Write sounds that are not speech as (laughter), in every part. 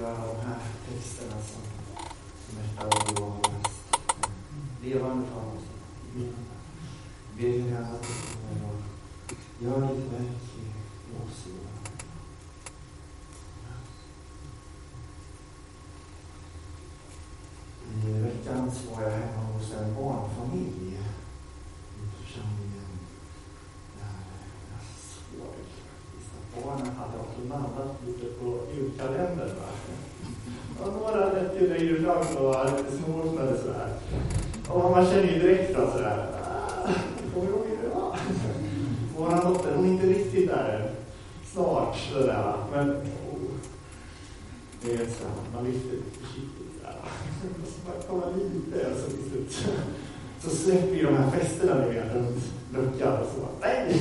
göra de här texterna som Märta och Johan har läst levande för oss. Ber dig Herre att du kommer och gör ditt verk i oss, Johan. I veckan så var jag hemma hos en barnfamilj i församlingen där jag såg att barnen hade också laddat lite på julkalendern. Va? Och några lät ju längre fram och var lite småortnade sådär. Och man känner ju direkt då sådär, ah, kommer du ihåg hur det var? Vår dotter, hon är inte riktigt där än. Snart sådär. Men oh, det är såhär, man lyfter lite försiktigt sådär. Så bara komma lite och så till slut så släpper ju de här festerna ni vet runt luckan och så. bara, Nej!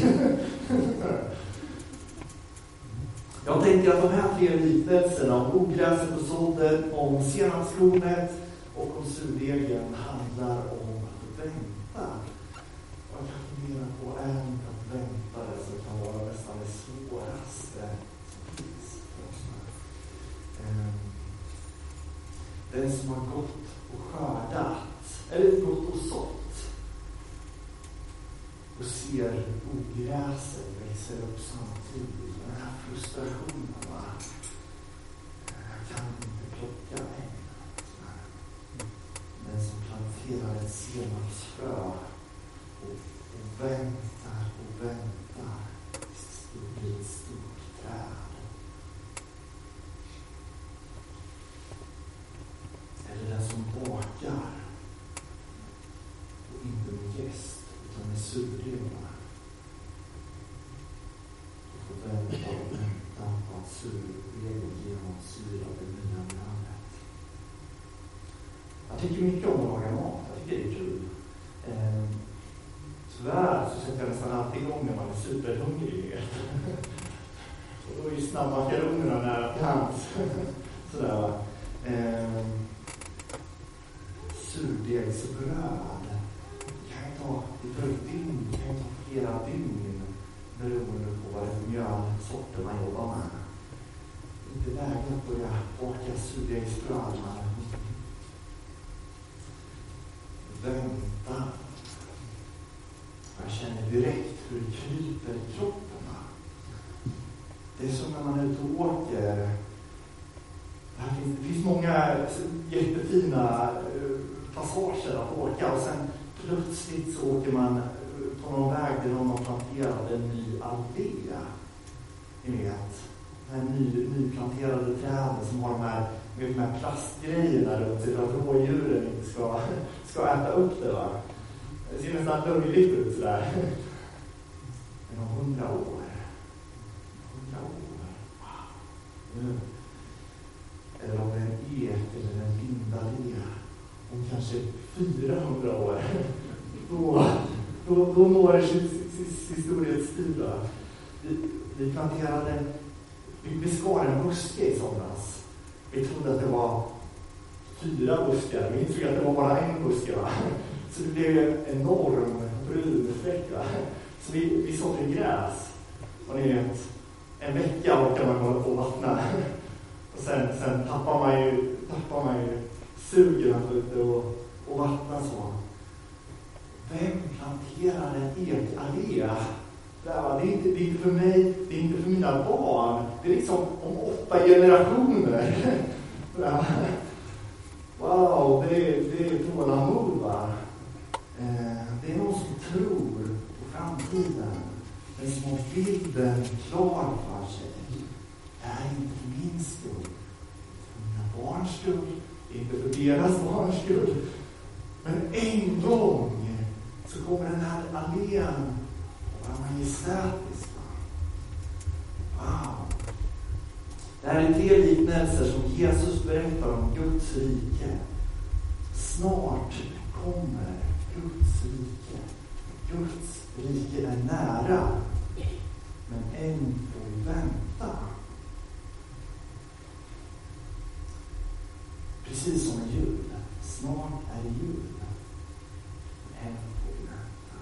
Jag tänker att de här tre liknelserna om ogräset och sådden, om senapskornet och om surdegen handlar om att vänta. Och jag kan fundera på, är inte att vänta det som kan vara nästan det svåraste som finns för oss? Ehm, den som har gått och skördat, eller gått och sått och ser ogräset växer upp samtidigt. Den här frustrationen. Va? Jag kan inte plocka än. Den som planterar ett senapsfrö och, och väntar och väntar tills blir ett stort träd. Eller den som bakar och inte med jäst utan med surdegar. Du får vänta och vänta på att surdegen genomsyrar det nya brödet. Jag tycker mycket om att laga mat. Jag tycker det är kul. Eh, tyvärr så sätter jag nästan alltid igång när man är superhungrig. och då är ju snabbmakaronerna nära till hands. Sådär va. Eh, surdegsbröd. Det kan ju ta, det tar ett dygn, kan ju ta flera dygn beroende på vad det är för mjölsorter man jobbar med. Inte läge att börja baka surdegsbröd. Vänta. Jag känner direkt hur det kryper i kroppen. Det är som när man är ute och åker. Det, finns, det finns många jättefina eh, passager att åka och sen plötsligt så åker man eh, på någon väg där någon har planterat en ny allé. Ni vet, de här ny, nyplanterade träden som har de här, vet, de här plastgrejerna runt sig för att rådjuren inte ska, (laughs) ska äta upp det. Va? Det ser nästan löjligt ut sådär var om hundra år, hundra år, wow. Mm. Eller om det är en ek eller en lindallé om kanske 400 år, då, då, då når det sitt, sitt historietid. Vi, vi planterade, vi beskar en buske i somras. Vi trodde att det var fyra buskar, vi insåg att det var bara en buske. Va? Så det blev en enorm brunfläck. Så vi, vi sådde gräs. Och ni vet, en vecka orkar man hålla på och vattna. (laughs) Och sen, sen tappar man ju, tappar man ju sugen att ute och, och vattna så. Vem planterar en ekallé? Det är, inte, det är inte för mig, det är inte för mina barn. Det är liksom om åtta generationer. (laughs) Wow, det är, det är tålamod va. Eh, det är någon som tror på framtiden. Den som har bilden klar för sig. Det är inte för min skull. För mina barns skull inte för deras barns skull. Men en gång så kommer den här allén att vara majestätisk. Wow! Det här är tre liknelser som Jesus berättar om Guds rike. Snart kommer Guds rike. Guds rike är nära. Men än får vi vänta. Precis som en jul. Snart är det jul. Men än får vi vänta.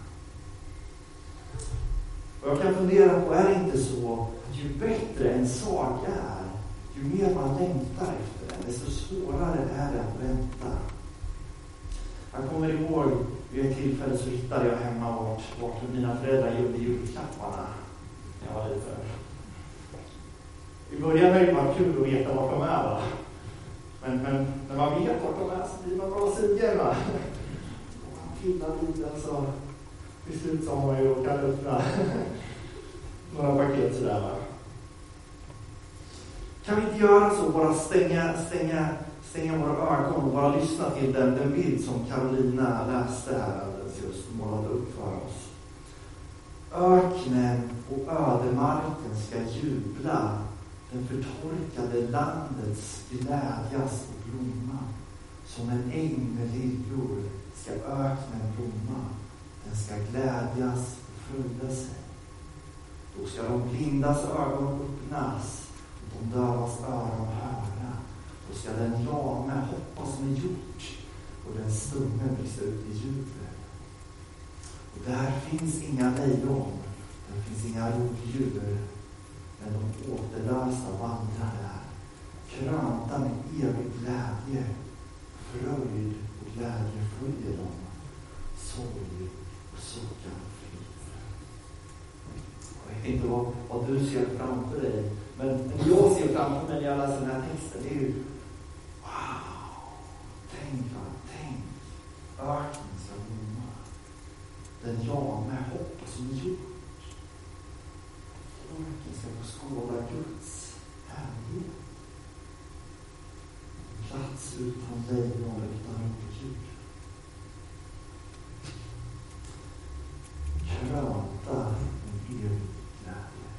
Och jag kan fundera på, är det inte så att ju bättre en sak är, ju mer man längtar efter den, desto svårare är det att vänta. Jag kommer ihåg vid ett tillfälle så hittade jag hemma vart, vart mina föräldrar gjorde julklapparna när jag var liten. I början är det bara kul att veta vart de är. Va? Men, men när man vet vart de är så blir man bra sugen. Va? Och man pillar lite så alltså. till slut så har man ju råkat öppna (laughs) några paket sådär. Va? Kan vi inte göra så, bara stänga, stänga, stänga våra ögon och bara lyssna till den, den bild som Carolina läste här alldeles just, målade upp för oss. Öknen och ödemarken ska jubla den förtorkade landets glädjas och blomma. Som en äng med liljor ska öknen blomma. Den ska glädjas och fröjda sig. Då ska de blindas ögon öppnas och de dövas öron höra. Då ska den lame hoppa som en hjort och den stumme brista ut i jubel. Och där finns inga lejon, där finns inga rovdjur men de återlösa vandrar där, krönta med evig glädje. Fröjd och glädje följer dem. Sorg och suckan flyter. Jag vet inte vad, vad du ser framför dig, men jag ser framför mig när jag läser den här texten, det är ju wow! Tänk, tänk! Öknen ska blomma. Den jame hoppas som gjort. folken ska få skåda Guds härlighet. En plats utan lejon, utan rovdjur. Krönta med evig glädje.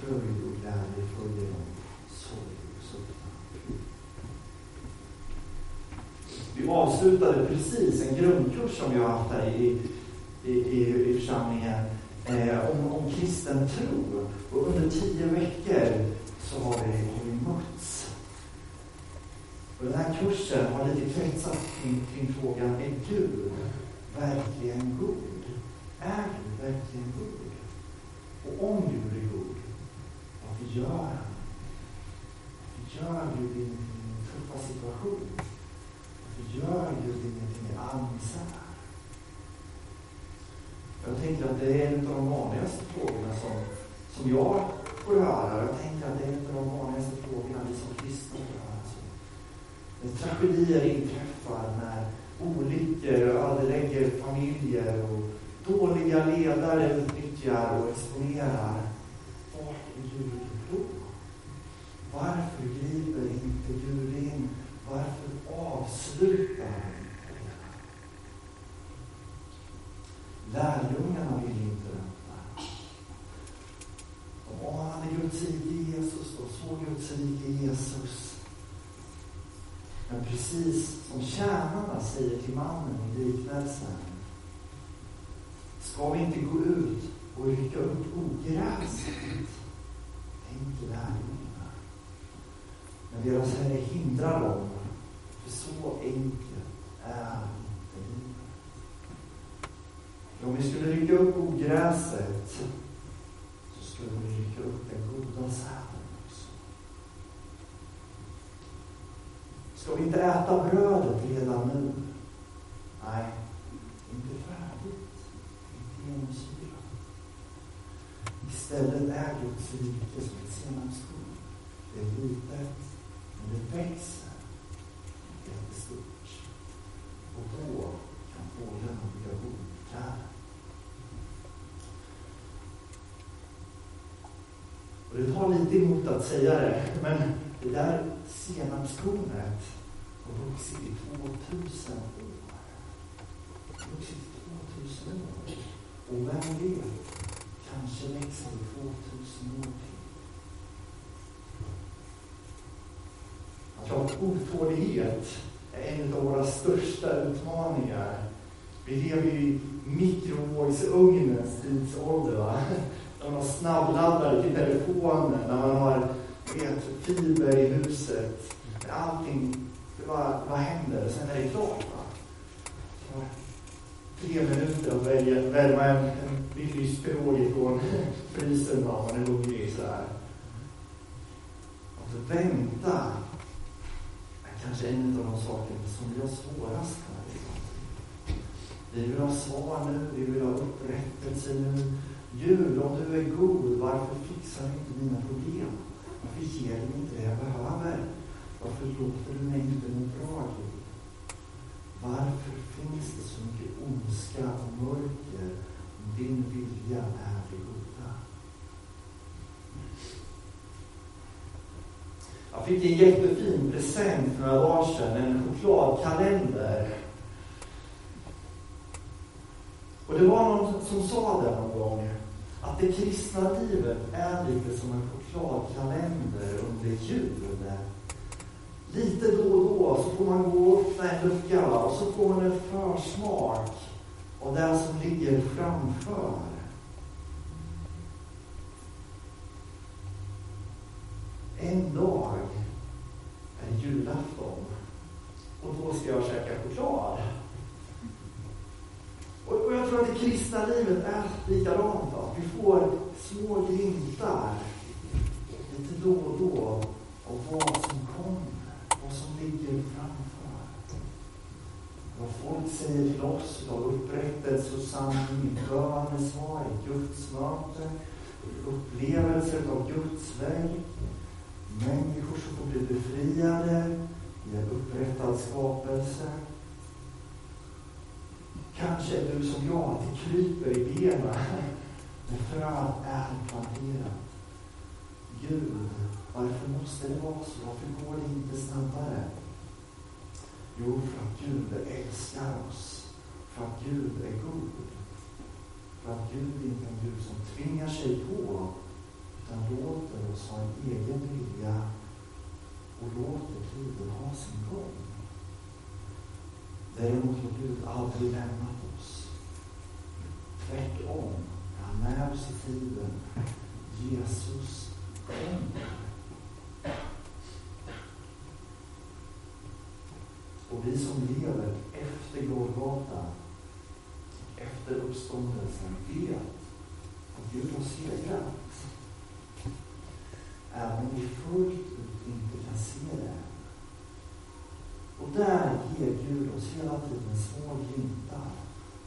Fröjd och glädje följer dem, sorg och sucktan. Vi avslutade precis en grundkurs som vi har haft här i, i, i, i församlingen eh, om, om kristen tro. Och under tio veckor så har vi, har vi mötts. Och den här kursen har lite kretsat kring, kring frågan, är Gud verkligen god? Är Gud verkligen god? Och om Gud är god, varför gör han? Varför gör Gud ingenting i min tuffa situation? Varför gör Gud ingenting i all misär? Jag tänker att det är en av de vanligaste frågorna som, som jag får höra. Jag tänker att det är en av de vanligaste frågorna vi som kristna får höra. Alltså, när tragedier inträffar, när olyckor ödelägger familjer och dåliga ledare utnyttjar och exponerar. Vart är Gud då? Varför griper inte Gud in? Varför avslutar han inte? Lärjungarna vill inte vänta. De anade Jesus, de såg Guds rike i Jesus. Men precis som tjänarna säger till mannen i liknelsen. Ska vi inte gå ut och rycka upp ogräset? Tänker lärjungarna. Men deras Herre hindrar dem. För så enkelt är om vi skulle rycka upp ogräset skulle vi rycka upp den goda säden också. Ska vi inte äta brödet redan nu? Nej, inte färdigt. Inte genomsyrat. Istället är Guds rike som ett senapskorn. Det är litet, men det växer jättestort. Och då kan fåglarna bygga boträd. Och lite emot att säga det, men det där senapskornet har vuxit i 2000 år. Vuxit i 2000 år. Och vem vet, kanske växer det 2000 år till. Att ha otålighet är en av våra största utmaningar. Vi lever ju i mikrovågsugnens tidsålder. Va? När man har snabbladdare till telefonen, när man har fiber i huset. Allting, bara vad händer? Sen är det klart. Va? Tre minuter att välja, värma en, en biffyspirog ifrån frysen om man är hungrig. Så här. vänta är kanske en av de saker som vi har svårast med. Vi vill ha svar nu, vi vill ha upprättelse nu. Gud, om du är god, varför fixar du inte mina problem? Varför ger du mig inte det jag behöver? Varför låter du mig inte må bra, Gud? Varför finns det så mycket ondska och mörker om din vilja är det goda? Jag fick en jättefin present för några dagar sedan, en chokladkalender. Och det var någon som sa det någon gång, att det kristna livet är lite som en chokladkalender under jul. Lite då och då så får man gå och öppna en lucka och så får man en försmak av det som ligger framför. En dag är det julafton och då ska jag käka choklad. Och, och jag tror att det kristna livet är likadant. Vi får små glimtar lite då och då av vad som kommer, vad som ligger framför. Vad folk säger till oss idag, upprättelse och sanning, bön, bönesvar, gudsmöte, upplevelser av Guds verk, människor som får bli befriade i en upprättad skapelse. Kanske är du som jag, att det kryper i benen när fröet är planterat. Gud, varför måste det vara så? Varför går det inte snabbare? Jo, för att Gud älskar oss. För att Gud är god. För att Gud inte är en Gud som tvingar sig på, utan låter oss ha en egen vilja och låter tiden ha sin gång. Däremot har Gud aldrig lämnat oss. Tvärtom är han med oss i tiden. Jesus kommer. Och vi som lever efter Golgata, efter uppståndelsen, vet att Gud har segrat. Även om vi fullt ut inte kan se det. Och där ger Gud oss hela tiden små glimtar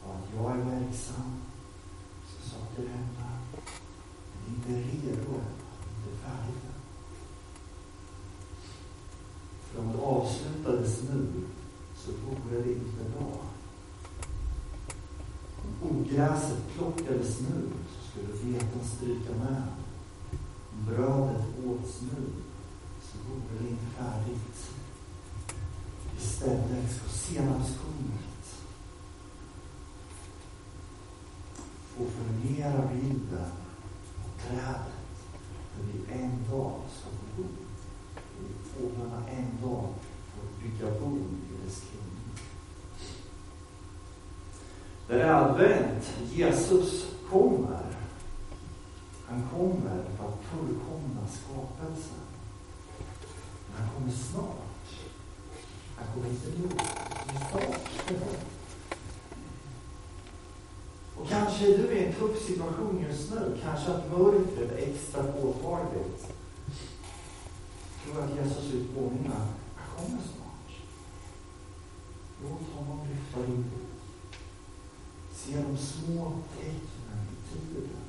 av att jag är verksam, så saker hända. Men inte redo än, inte färdigt än. För om det avslutades nu så vore det inte bra. Om plockades nu så skulle veten stryka med. Om brödet åts nu så vore det inte färdigt. Istället ska senapskornet få förmera bilden av trädet där vi en dag ska få bo. Och fåglarna en dag får bygga bo i dess kring. Det är advent. Jesus kommer. Han kommer för att fullkomna skapelsen. Men han kommer snart. Han kommer inte nu. Snart. Och kanske är du i en tuff situation just nu. Kanske att mörkret är extra påtagligt. Jag tror att Jesus vill påminna. Han kommer snart. Låt honom lyfta din. Se de små tecknen i tiden.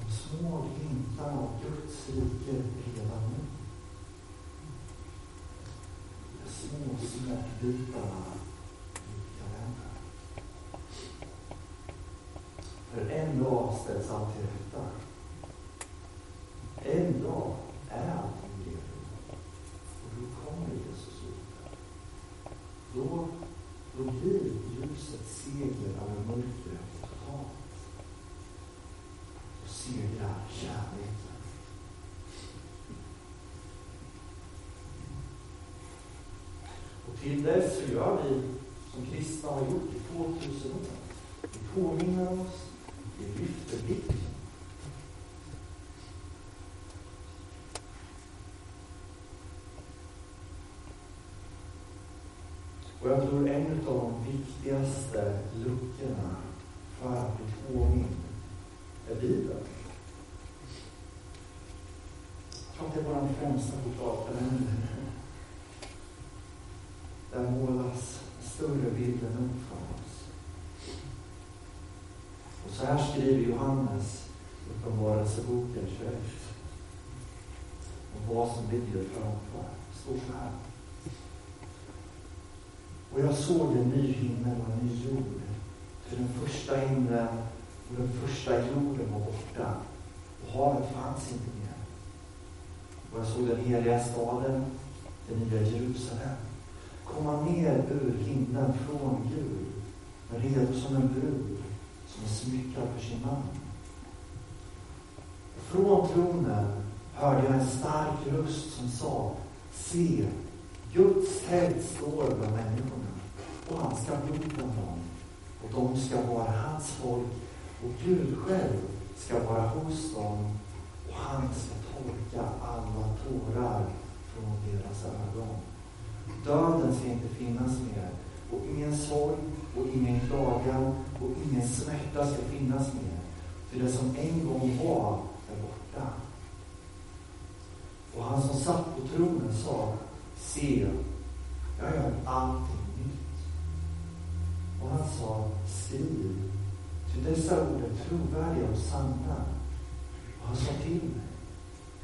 De små glimtarna av Guds rike redan nu. De små smärtbitarna i kalendern. För en dag ställs allt till rätta. En dag är allting redo. Och då kommer Jesus ut. Då, då blir ljuset seger över mörkret totalt. Då segrar kärleken. Och till dess så gör vi som kristna har gjort i 2000 år. Vi påminner oss, vi lyfter blicken. Och jag tror en av de viktigaste luckorna för att bli påmind är Bibeln. Jag tror att det är vår främsta chokladkalender. Där målas större bilden upp för oss. Och så här skriver Johannes Uppenbarelseboken 21. Och vad som ligger framför. Står så här. Och jag såg en ny himmel och en ny jord. För den första himlen och den första jorden var borta och havet fanns inte mer. Och jag såg den heliga staden, det nya Jerusalem, komma ner ur himlen från Gud, redo som en brud som är smyckad för sin man. Från tronen hörde jag en stark röst som sa, se, Guds tält står bland människorna och han ska bo bland dem och de ska vara hans folk och Gud själv ska vara hos dem och han ska torka alla tårar från deras ögon. Döden ska inte finnas mer och ingen sorg och ingen klagan och ingen smärta ska finnas mer. För det som en gång var är borta. Och han som satt på tronen sa, se, jag gör allting nytt. Och han sa, skriv, ty dessa ord är trovärdiga och sanna. Och han sa till mig,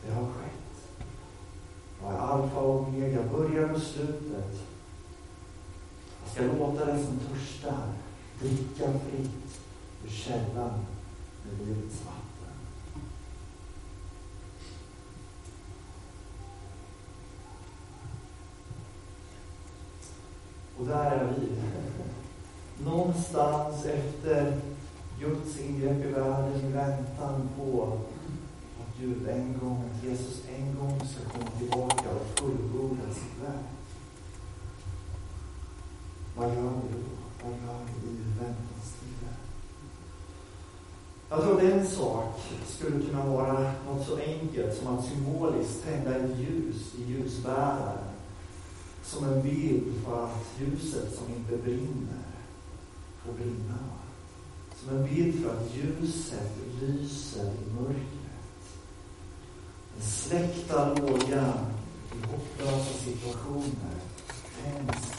det har skett. Jag är alfa och omega, början och slutet. Ska låta den som törstar dricka fritt ur källan med livets vatten. Och där är vi. (laughs) Någonstans efter Guds ingrepp i världen i väntan på att Gud en gång, att Jesus en gång ska komma tillbaka och fullborda sitt verk. Vad gör du? Vad gör vi i väntanstider? Jag tror att en sak skulle kunna vara något så enkelt som att symboliskt tända ett ljus i ljusbäraren. Som en bild för att ljuset som inte brinner får brinna. Som en bild för att ljuset lyser i mörkret. Den släckta lågan i hopplösa situationer tänds